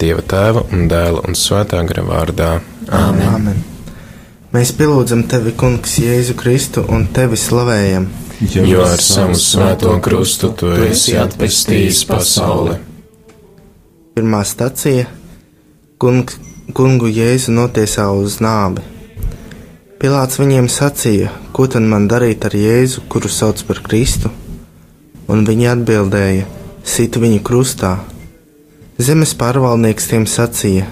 Dieva tēva un dēla un svētā gara vārdā. Āmen. Āmen. Mēs pielūdzam tevi, Kungs, Jēzu Kristu un tevi slavējam. Jo ar savu svēto krustu tu esi atpestījis pasauli. Pirmā stacija Kung, Kungu Jēzu notiesā uz nāvi. Pilāts viņiem sacīja, ko tad man darīt ar Jēzu, kuru sauc par Kristu? Un viņi atbildēja: Sit viņu krustā. Zemes pārvaldnieks tiem sacīja: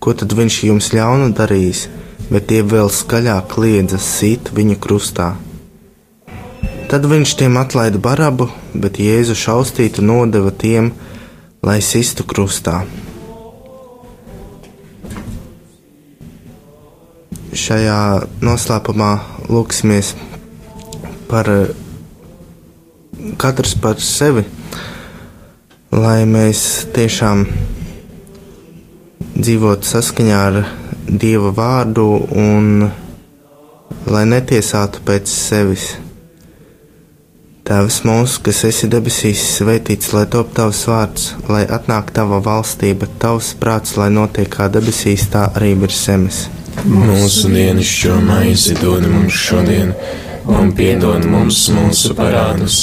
Ko tad viņš jums ļaunu darīs? Bet tie vēl skaļāk kliedza sit viņu krustā. Tad viņš tiem atlaida barabu, bet Jēzu šaustītu nodeva tiem, lai sistu krustā. Šajā noslēpumā lūksimies par katrs par sevi lai mēs tiešām dzīvotu saskaņā ar Dieva vārdu un lai netiesātu pēc sevis. Tēvs mūsu, kas esi debesīs, svētīts, lai top tavs vārds, lai atnāk tava valstība, tavs prāts, lai notiek kā debesīs, tā arī virs zemes. Mūsu dienascho maizi dod mums šodien, un piedod mums mūsu parādus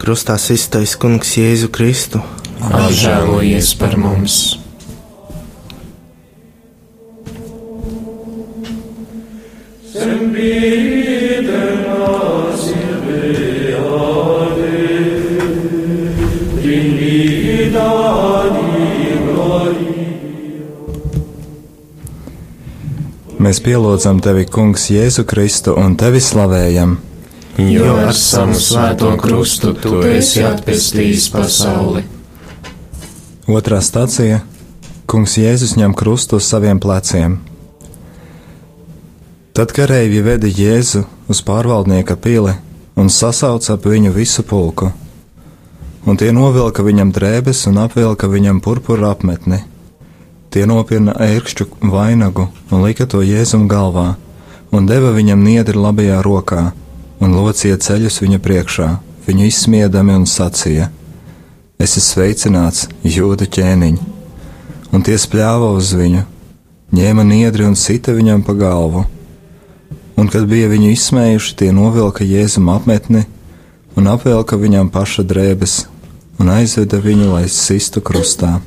Krustā iztais Kungs Jēzu Kristu. Apžēlojies par mums! Mēs pielūdzam tevi, Kungs, Jēzu Kristu un tevi slavējam! Jo ar savu svēto krustu tu esi atpestījis pasauli. Otrā stācija - Kungs Jēzus ņem krustu uz saviem pleciem. Tad kareivji veda Jēzu uz pārvaldnieka pili un sasauca ap viņu visu pulku, un tie novilka viņam drēbes un apvilka viņam purpura apmetni. Tie nopirna ērkšķu vainagu un lika to Jēzum galvā, un deva viņam niedri labajā rokā un locīja ceļus viņa priekšā, viņu izsmiedami un sacīja: Es esmu sveicināts, jūda ķēniņ, un tie spļāva uz viņu, ņēma niedri un sita viņam pa galvu. Un, kad bija viņu izsmējuši, tie novilka jēzum apmetni un apvelka viņam paša drēbes un aizveda viņu, lai sistu krustā.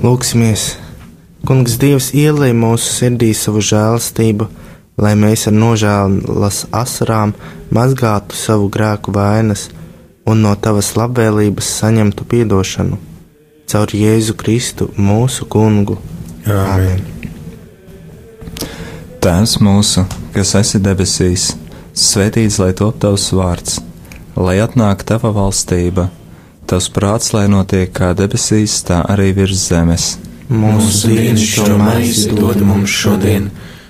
Lūksimies! Kungs Dievs ielēja mūsu sirdī savu žēlastību lai mēs ar nožēlas asarām mazgātu savu grēku vainas un no tavas labvēlības saņemtu piedošanu. Caur Jēzu Kristu, mūsu kungu. Āmen! Tēvs mūsu, kas esi debesīs, svētīts lai top tavs vārds, lai atnāk tava valstība, tavs prāts, lai notiek kā debesīs, tā arī virs zemes. Mūsu dienas šo maizi dod mums šodien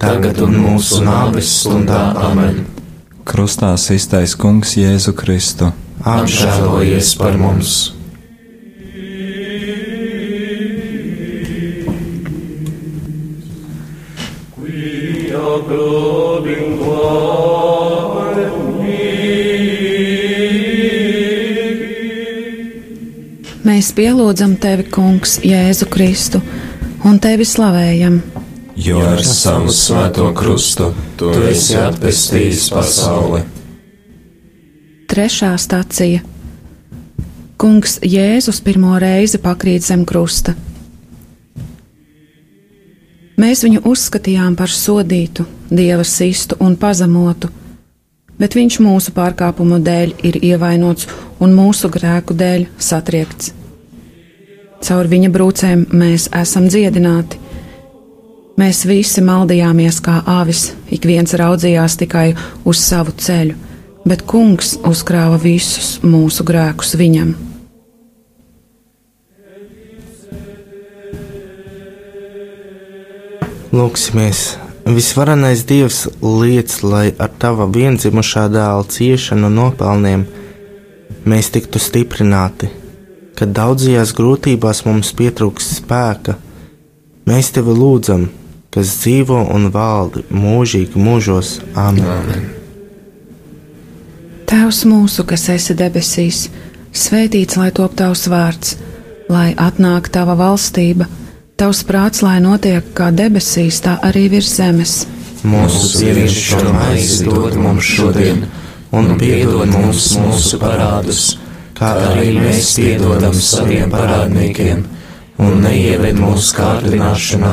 Tagad un mūsu nāves stundā amen. Krustā iztais Kungs Jēzu Kristu. Apžēlojies par mums! Mēs pielūdzam tevi, Kungs, Jēzu Kristu, un tevi slavējam jo ar savu svēto krustu tu esi atpestījis pasauli. Trešā stācija Kungs Jēzus pirmo reizi pakrīt zem krusta. Mēs viņu uzskatījām par sodītu, dieva sistu un pazemotu, bet viņš mūsu pārkāpumu dēļ ir ievainots un mūsu grēku dēļ satriekts. Caur viņa brūcēm mēs esam dziedināti. Mēs visi maldījāmies kā avis, ik viens raudzījās tikai uz savu ceļu, bet kungs uzkrāva visus mūsu grēkus viņam. Lūksimies! Visvarenais Dievs liec, lai ar tava vienzimušā dēla ciešanu nopelniem mēs tiktu stiprināti, kad daudzajās grūtībās mums pietrūks spēka. Mēs tevi lūdzam, kas dzīvo un valdi mūžīgi mūžos. Amen! Amen. Tēvs mūsu, kas esi debesīs, svētīts lai top tavs vārds, lai atnāk tava valstība Tavs prāts, lai notiek kā debesīs, tā arī virs zemes. Mūsu dienascho maizi dod mums šodien, un piedod mums mūsu parādus, kā arī mēs piedodam saviem parādniekiem, un neieved mūsu kārdināšanā,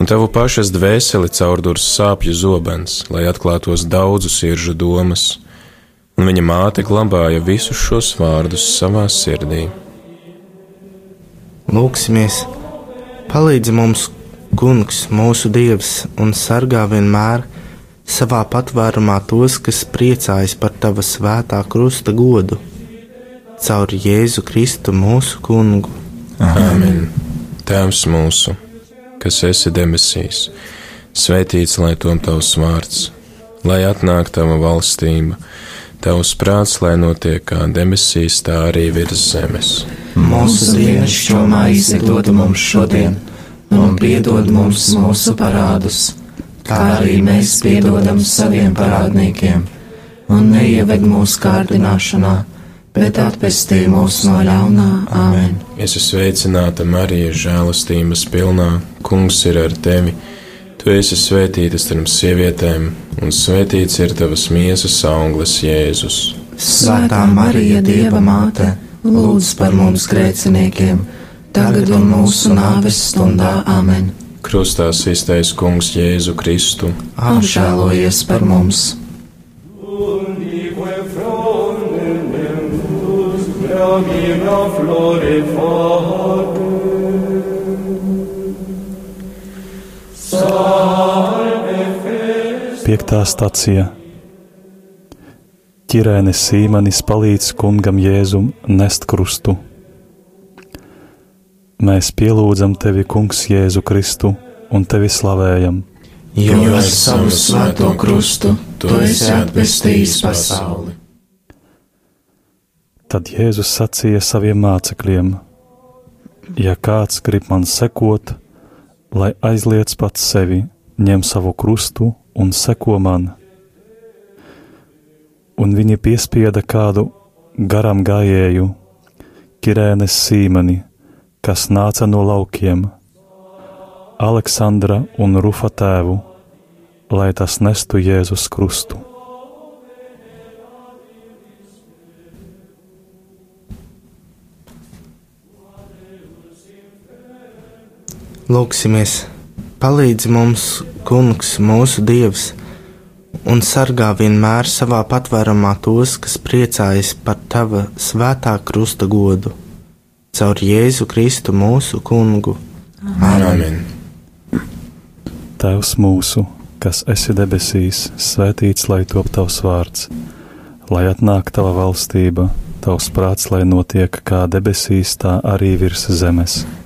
un tavu pašas dvēseli caurdurs sāpju zobens, lai atklātos daudzu siržu domas, un viņa māte glabāja visus šos vārdus savā sirdī. Lūksimies, palīdzi mums, Kungs, mūsu Dievs, un sargā vienmēr savā patvērumā tos, kas priecājas par Tava svētā krusta godu, caur Jēzu Kristu mūsu Kungu. Amen! Tēvs mūsu! Kas esi debesīs, svētīts lai tom tavs vārds, lai atnāk tava valstība, tavs prāts, lai notiek kā debesīs, tā arī virs zemes. Mūsu dienascho maizi dod mums šodien, un piedod mums mūsu parādus, kā arī mēs piedodam saviem parādniekiem, un neieved mūsu kārdināšanā bet atpestī mūs no ļaunā. Āmen! Es esmu sveicināta Marija, žēlastības pilnā. Kungs ir ar tevi! Tu esi svētīta starp sievietēm, un svētīts ir tavas miesas auglis, Jēzus. Svētā Marija, Dieva māte, lūdz par mums grēciniekiem, tagad un mūsu nāves stundā. Āmen! Krustā iztais Kungs Jēzu Kristu. Apžēlojies par mums! Mia flore. Piektā stacija Ķirēnis Sīmanis palīdz kungam Jēzum nest krustu. Mēs pielūdzam tevi, Kungs, Jēzu Kristu, un tevi slavējam. Jo ar savu svēto krustu tu esi atpestījis pasauli. Tad Jēzus sacīja saviem mācekļiem: Ja kāds grib man sekot, lai aizliec pats sevi, ņem savu krustu un seko man. Un viņi piespieda kādu garam gājēju, Kirēnes Sīmani, kas nāca no laukiem, Aleksandra un Rufa tēvu, lai tas nestu Jēzus krustu. Lūksimies, palīdzi mums, Kungs, mūsu Dievs, un sargā vienmēr savā patvērumā tos, kas priecājas par Tava svētā krusta godu. Caur Jēzu Kristu mūsu Kungu. Āmen! Tēvs mūsu, kas esi debesīs, svētīts lai top tavs vārds, lai atnāk tava valstība, tavs prāts, lai notiek kā debesīs, tā arī virs zemes.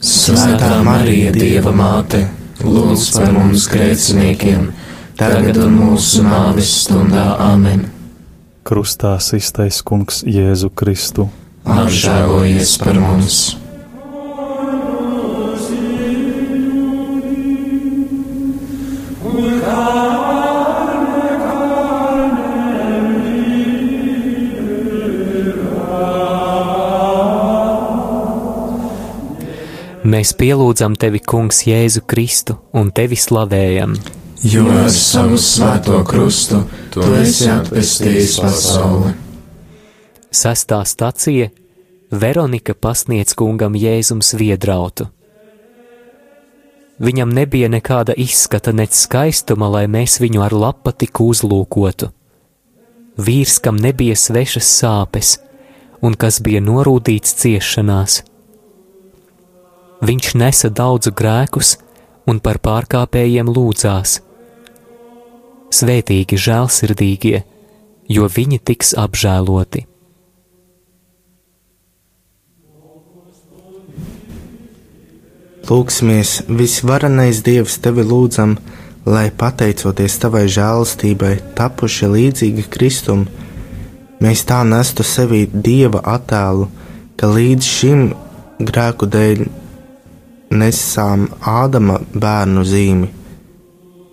Svētā Marija, Dieva māte, lūdz par mums grēciniekiem, tagad un mūsu nāves stundā amen. Krustā iztais kungs Jēzu Kristu. Apžēlojies par mums! Mēs pielūdzam tevi, Kungs, Jēzu Kristu un tevi slavējam. Jo ar savu svēto krustu tu esi atpestījis pasauli. Sestā stacija Veronika pasniedz kungam Jēzum sviedrautu. Viņam nebija nekāda izskata, nec skaistuma, lai mēs viņu ar lapatiku uzlūkotu. Vīrs, kam nebija svešas sāpes un kas bija norūdīts ciešanās. Viņš nesa daudzu grēkus un par pārkāpējiem lūdzās. Svētīgi žēlsirdīgie, jo viņi tiks apžēloti. Lūksimies, visvarenais Dievs, tevi lūdzam, lai pateicoties tavai žēlastībai, tapuši līdzīgi Kristum, mēs tā nestu sevī Dieva attēlu, ka līdz šim grēku dēļ nesām Ādama bērnu zīmi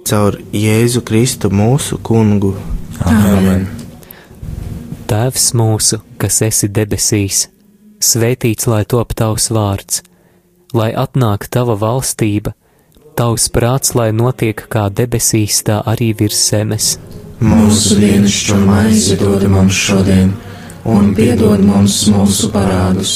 caur Jēzu Kristu mūsu kungu. Amen! Tēvs mūsu, kas esi debesīs, svētīts lai top tavs vārds, lai atnāk tava valstība, tavs prāts, lai notiek kā debesīs, tā arī virs zemes. Mūsu dienascho maizi dod mums šodien, un piedod mums mūsu parādus,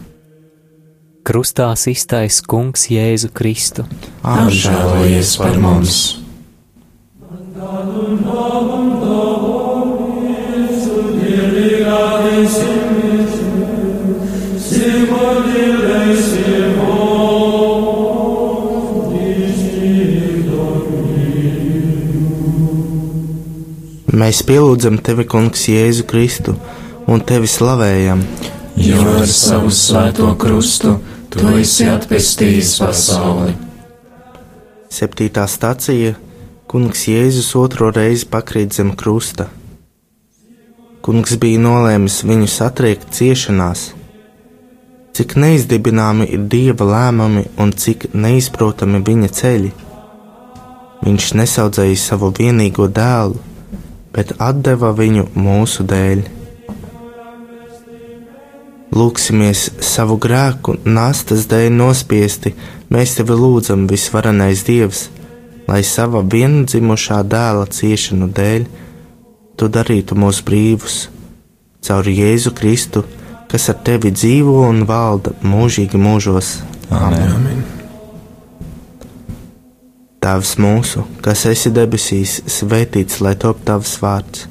Krustā iztais Kungs Jēzu Kristu. Apžēlojies par mums! Mēs pielūdzam tevi, Kungs, Jēzu Kristu un tevi slavējam. Jo ar savu svēto krustu tu esi atpestījis pasauli. Septītā stacija Kungs Jēzus otro reizi pakrīt zem krusta. Kungs bija nolēmis viņu satriekt ciešanās. Cik neizdibināmi ir dieva lēmumi un cik neizprotami viņa ceļi. Viņš nesaudzēja savu vienīgo dēlu, bet deva viņu mūsu dēļ. Lūksimies savu grēku nastas dēļ nospiesti, mēs tevi lūdzam, visvarenais Dievs, lai sava viendzimušā dēla ciešanu dēļ tu darītu mūs brīvus, caur Jēzu Kristu, kas ar tevi dzīvo un valda mūžīgi mūžos. Amen. Amen. Tēvs mūsu, kas esi debesīs, svētīts lai top tavs vārds,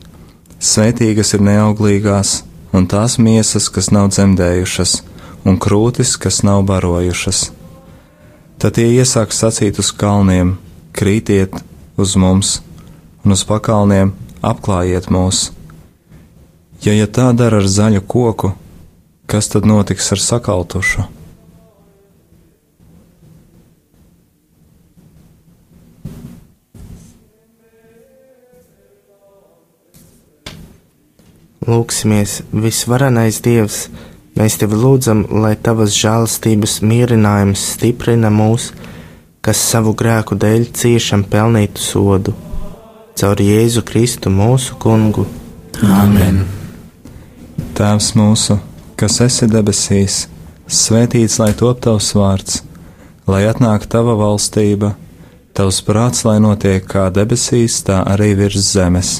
Svētīgas ir neauglīgās, un tās miesas, kas nav dzemdējušas, un krūtis, kas nav barojušas. Tad tie iesāks sacīt uz kalniem: Krītiet uz mums, un uz pakalniem apklājiet mūs. Ja, ja tā dara ar zaļu koku, kas tad notiks ar sakaltušu? Lūksimies, visvarenais Dievs, mēs tevi lūdzam, lai tavas žēlastības mierinājums stiprina mūs, kas savu grēku dēļ ciešam pelnītu sodu. Caur Jēzu Kristu mūsu kungu. Amen! Tēvs mūsu, kas esi debesīs, svētīts lai top tavs vārds, lai atnāk tava valstība, tavs prāts, lai notiek kā debesīs, tā arī virs zemes.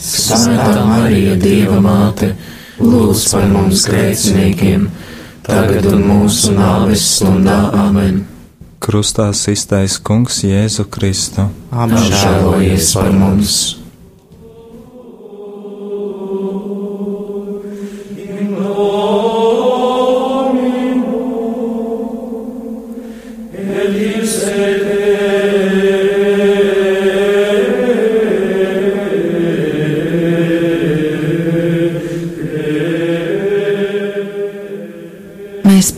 Svētā Marija, Dieva māte, lūdz par mums grēciniekiem, tagad un mūsu nāves stundā amen. Krustā iztais Kungs Jēzu Kristu. Apžēlojies par mums!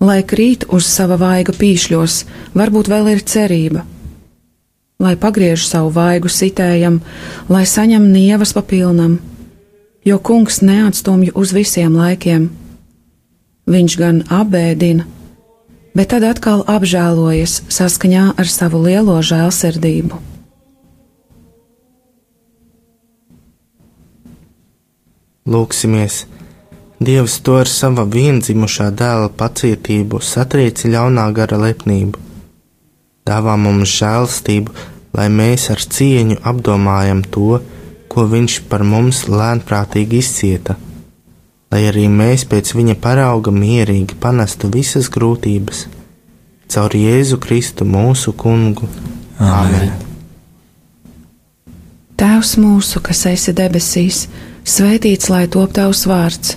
lai krīt uz sava vaiga pīšļos, varbūt vēl ir cerība, lai pagriež savu vaigu sitējam, lai saņem nievas papilnam, jo kungs neatstumj uz visiem laikiem. Viņš gan apbēdina, bet tad atkal apžēlojas saskaņā ar savu lielo žēlsirdību. Lūksimies! Dievs to ar sava vienzimušā dēla pacietību satrieci ļaunā gara lepnību. Dāvā mums žēlstību, lai mēs ar cieņu apdomājam to, ko viņš par mums lēnprātīgi izcieta, lai arī mēs pēc viņa parauga mierīgi panestu visas grūtības, caur Jēzu Kristu mūsu kungu. Āmen. Tēvs mūsu, kas esi debesīs, svētīts lai top tavs vārds,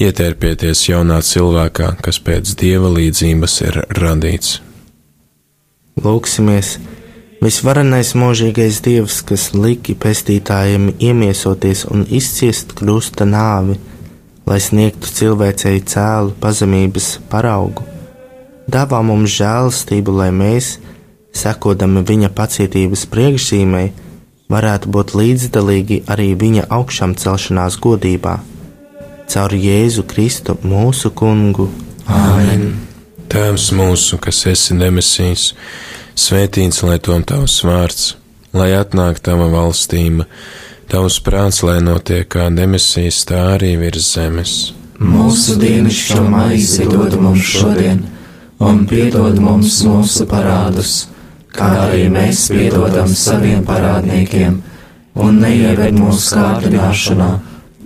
Ietērpieties jaunā cilvēkā, kas pēc dieva līdzības ir radīts. Lūksimies! Visvarenais mūžīgais Dievs, kas liki pestītājiem iemiesoties un izciest krusta nāvi, lai sniegtu cilvēcei cēlu pazemības paraugu, dāvā mums žēlastību, lai mēs, sekodami viņa pacietības priekšzīmei, varētu būt līdzdalīgi arī viņa augšām celšanās godībā. Caur Jēzu Kristu mūsu kungu. Āmen! Tēvs mūsu, kas esi debesīs, svētīts lai tom tavs vārds, lai atnāk tava valstība, tavs prāts, lai notiek kā debesīs, tā arī virs zemes. Mūsu dienascho maizi dod mums šodien, un piedod mums mūsu parādus, kā arī mēs piedodam saviem parādniekiem, un neieved mūsu kārdināšanā,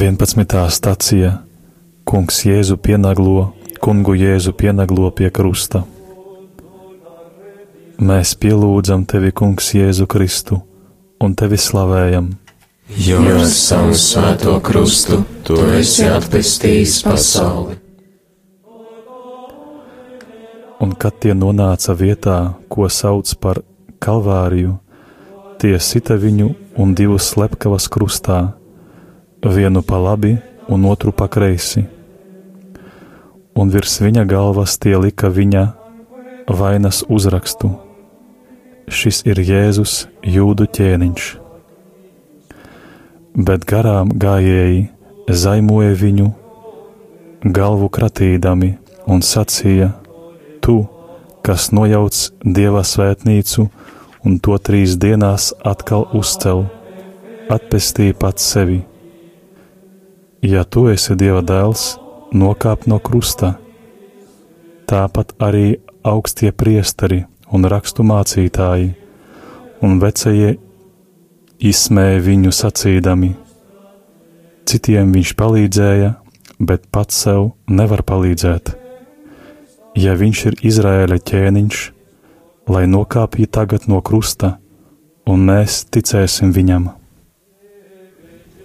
Vienpadsmitā stacija. Kungs Jēzu pienaglo, kungu Jēzu pienaglo pie krusta. Mēs pielūdzam tevi, Kungs Jēzu Kristu, un tevi slavējam. Jo ar savu svēto krustu tu esi atpestījis pasauli. Un kad tie nonāca vietā, ko sauc par Kalvāriju, tie sita viņu un divus slepkavas krustā, vienu pa labi un otru pa kreisi. Un virs viņa galvas tie lika viņa vainas uzrakstu: Šis ir Jēzus, jūdu ķēniņš. Bet garām gājēji zaimoja viņu, galvu kratīdami un sacīja: Tu, kas nojauc dieva svētnīcu un to trīs dienās atkal uzcel, atpestīja pats sevi. Ja tu esi dieva dēls, nokāp no krusta. Tāpat arī augstie priesteri un rakstu mācītāji un vecie izsmēja viņu sacīdami: Citiem viņš palīdzēja, bet pats sev nevar palīdzēt ja viņš ir Izraēla ķēniņš, lai nokāpja tagad no krusta, un mēs ticēsim viņam.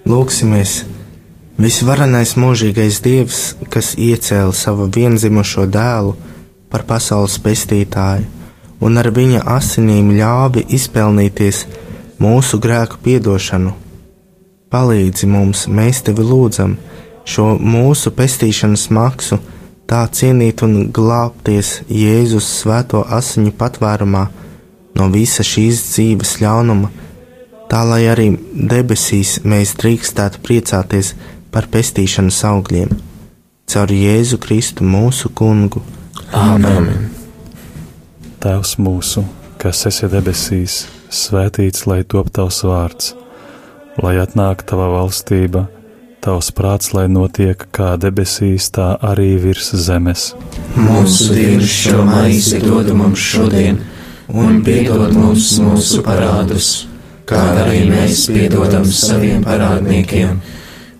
Lūksimies! Visvarenais mūžīgais Dievs, kas iecēla savu vienzimušo dēlu par pasaules pestītāju, un ar viņa asinīm ļāvi izpelnīties mūsu grēku piedošanu. Palīdzi mums, mēs tevi lūdzam, šo mūsu pestīšanas maksu tā cienīt un glābties Jēzus svēto asiņu patvērumā no visa šīs dzīves ļaunuma, tā lai arī debesīs mēs drīkstētu priecāties par pestīšanas augļiem. Caur Jēzu Kristu mūsu kungu. Āmen! Tēvs mūsu, kas esi debesīs, svētīts lai top tavs vārds, lai atnāk tava valstība, tavs prāts, lai notiek kā debesīs, tā arī virs zemes. Mūsu dienas šo maizi dod mums šodien, un piedod mums mūsu parādus, kā arī mēs piedodam saviem parādniekiem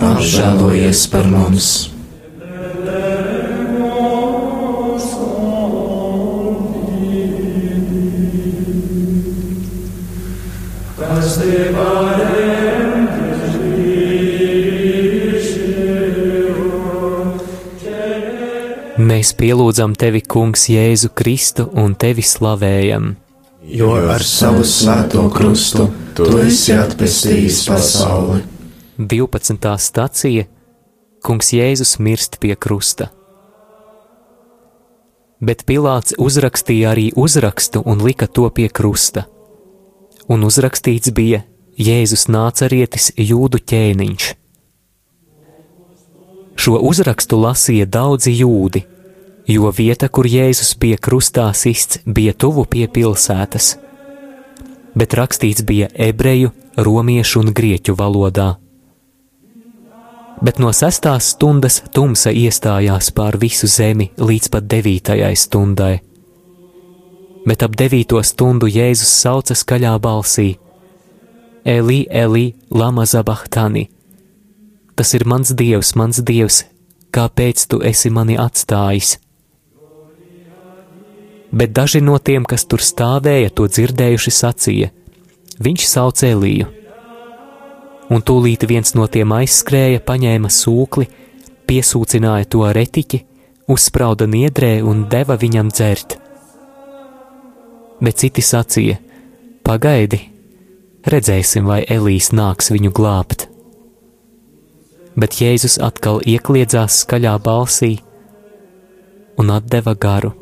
apžēlojies par mums! Mēs pielūdzam tevi, Kungs, Jēzu Kristu un tevi slavējam. Jo ar savu svēto krustu tu esi atpestījis pasauli. 12. stacija Kungs Jēzus mirst pie krusta. Bet Pilārs uzrakstīja arī uzrakstu un lika to pie krusta. Un uzrakstīts bija Jēzus nācarietis jūdu ķēniņš. Šo uzrakstu lasīja daudzi jūdi, jo vieta, kur Jēzus bija krustā sists, bija tuvu pie pilsētas, bet rakstīts bija ebreju, romiešu un grieķu valodā bet no sestās stundas tumsa iestājās pār visu zemi līdz pat devītajai stundai. Bet ap devīto stundu Jēzus sauca skaļā balsī: Elī, Elī, Lama Zabahtani! Tas ir mans dievs, mans dievs, kāpēc tu esi mani atstājis? Bet daži no tiem, kas tur stāvēja, to dzirdējuši, sacīja: Viņš sauc Elīju un tūlīt viens no tiem aizskrēja, paņēma sūkli, piesūcināja to retiķi, uzsprauda niedrē un deva viņam dzert. Bet citi sacīja: Pagaidi, redzēsim, vai Elīs nāks viņu glābt. Bet Jēzus atkal iekļiedzās skaļā balsī un atdeva garu.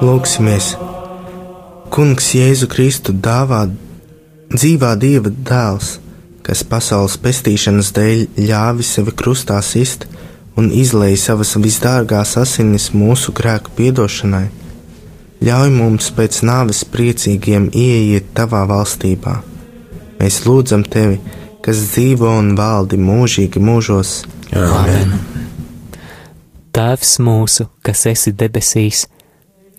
Lūksimies! Kungs Jēzu Kristu dāvā dzīvā Dieva dēls, kas pasaules pestīšanas dēļ ļāvi sevi krustā sist un izlēja savas visdārgās asinis mūsu grēku piedošanai, ļauj mums pēc nāves priecīgiem ieiet tavā valstībā. Mēs lūdzam tevi, kas dzīvo un valdi mūžīgi mūžos. Amen! Tēvs mūsu, kas esi debesīs,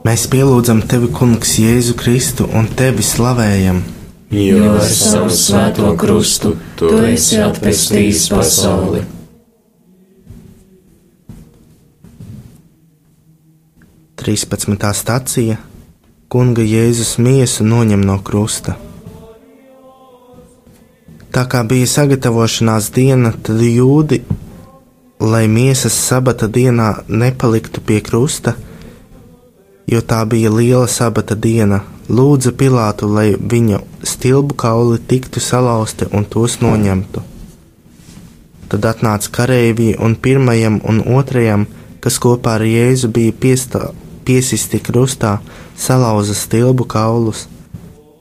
Mēs pielūdzam tevi, Kungs, Jēzu Kristu un tevi slavējam. Jo ar savu svēto krustu tu esi atpestījis pasauli. Trīspadsmitā stācija Kunga Jēzus miesu noņem no krusta. Tā kā bija sagatavošanās diena, tad jūdi, lai miesas sabata dienā nepaliktu pie krusta, jo tā bija liela sabata diena, lūdza Pilātu, lai viņa stilbu kauli tiktu salauzti un tos noņemtu. Tad atnāca kareivji un pirmajam un otrajam, kas kopā ar Jēzu bija piestā, piesisti krustā, salauza stilbu kaulus,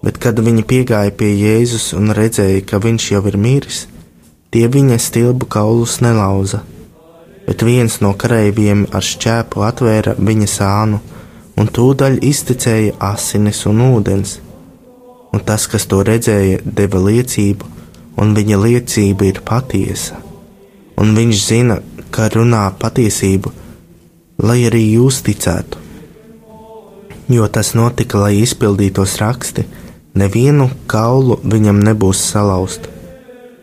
bet kad viņi piegāja pie Jēzus un redzēja, ka viņš jau ir miris, tie viņa stilbu kaulus nelauza, bet viens no kareiviem ar šķēpu atvēra viņa sānu un tūdaļ iztecēja asinis un ūdens. Un tas, kas to redzēja, deva liecību, un viņa liecība ir patiesa. Un viņš zina, ka runā patiesību, lai arī jūs ticētu. Jo tas notika, lai izpildītos raksti, nevienu kaulu viņam nebūs salauzt.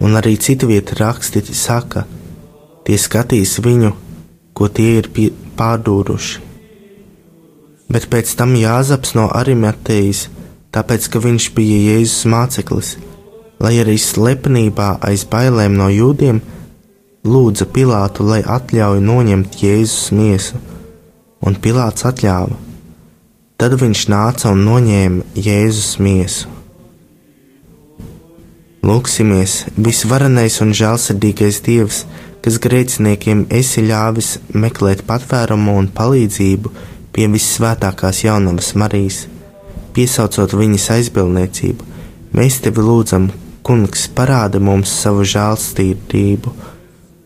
Un arī citu vietu raksti saka, tie skatīs viņu, ko tie ir pārdūruši bet pēc tam Jāzaps no Arimatejas, tāpēc ka viņš bija Jēzus māceklis, lai arī slepenībā aiz bailēm no jūdiem, lūdza Pilātu, lai atļauj noņemt Jēzus miesu, un Pilāts atļāva. Tad viņš nāca un noņēma Jēzus miesu. Lūksimies, visvarenais un žēlsirdīgais Dievs, kas grēciniekiem esi ļāvis meklēt patvērumu un palīdzību, pie vissvētākās jaunavas Marijas, piesaucot viņas aizbildniecību, mēs tevi lūdzam, Kungs, parāda mums savu žēlstību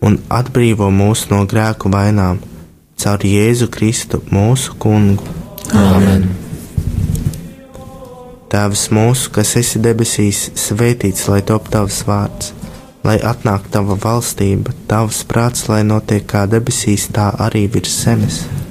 un atbrīvo mūs no grēku vainām caur Jēzu Kristu, mūsu Kungu. Āmen! Tēvs mūsu, kas esi debesīs, svētīts lai top tavs vārds, lai atnāk tava valstība, tavs prāts, lai notiek kā debesīs, tā arī virs zemes.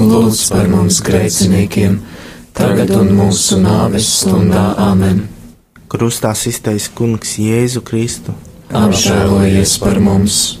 Lūdz par mums grēciniekiem, tagad un mūsu nāves stundā amen. Krustā iztais kungs Jēzu Kristu. Apžēlojies par mums!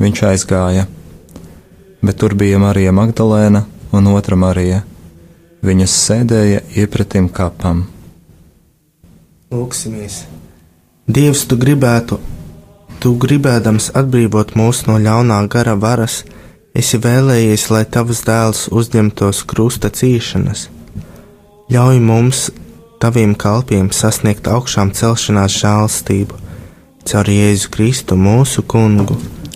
viņš aizgāja, bet tur bija Marija Magdalēna un otra Marija. Viņas sēdēja iepratim kapam. Lūksimies! Dievs, tu gribētu, tu gribēdams atbrīvot mūs no ļaunā gara varas, esi vēlējies, lai tavs dēls uzņemtos krusta cīšanas. Ļauj mums, taviem kalpiem, sasniegt augšām celšanās žēlstību, caur Jēzu Kristu mūsu kungu.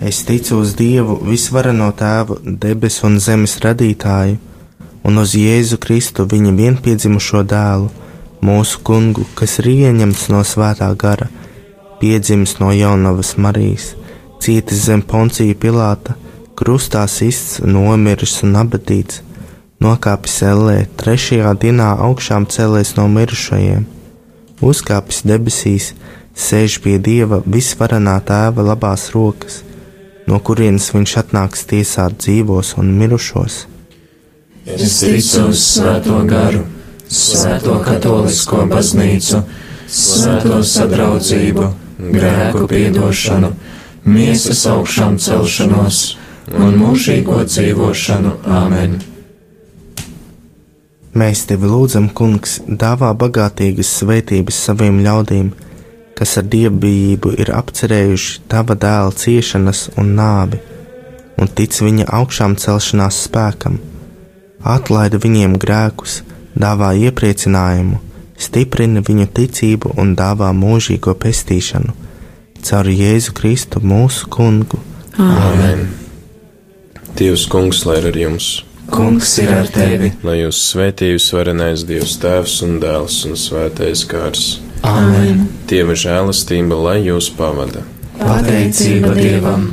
Es ticu uz Dievu, visvarano tēvu, debesu un zemes radītāju, un uz Jēzu Kristu, viņa vienpiedzimušo dēlu, mūsu kungu, kas ir ieņemts no svētā gara, piedzimis no jaunavas Marijas, cietis zem poncija Pilāta, krustā sists, nomiris un abatīts, nokāpis ellē, trešajā dienā augšām celēs no mirušajiem, uzkāpis debesīs, sēž pie Dieva visvarenā tēva labās rokas, no kurienes viņš atnāks tiesāt dzīvos un mirušos. Es ticu uz Svēto garu, Svēto katolisko baznīcu, Svēto sadraudzību, grēku piedošanu, miesas augšām celšanos un mūžīgo dzīvošanu. Āmen! Mēs tevi lūdzam, Kungs, dāvā bagātīgas svētības saviem ļaudīm, kas ar dievbijību ir apcerējuši tava dēla ciešanas un nāvi, un tic viņa augšām celšanās spēkam. Atlaida viņiem grēkus, dāvā iepriecinājumu, stiprina viņu ticību un dāvā mūžīgo pestīšanu. Caur Jēzu Kristu mūsu kungu. Āmen! Dievs, kungs, lai ir ar jums! Kungs ir ar tevi! Lai jūs svētījus varenais Dievs Tēvs un Dēls un Svētais Gars! Āmen! Dieva žēlastība, lai jūs pavada! Pateicība Dievam!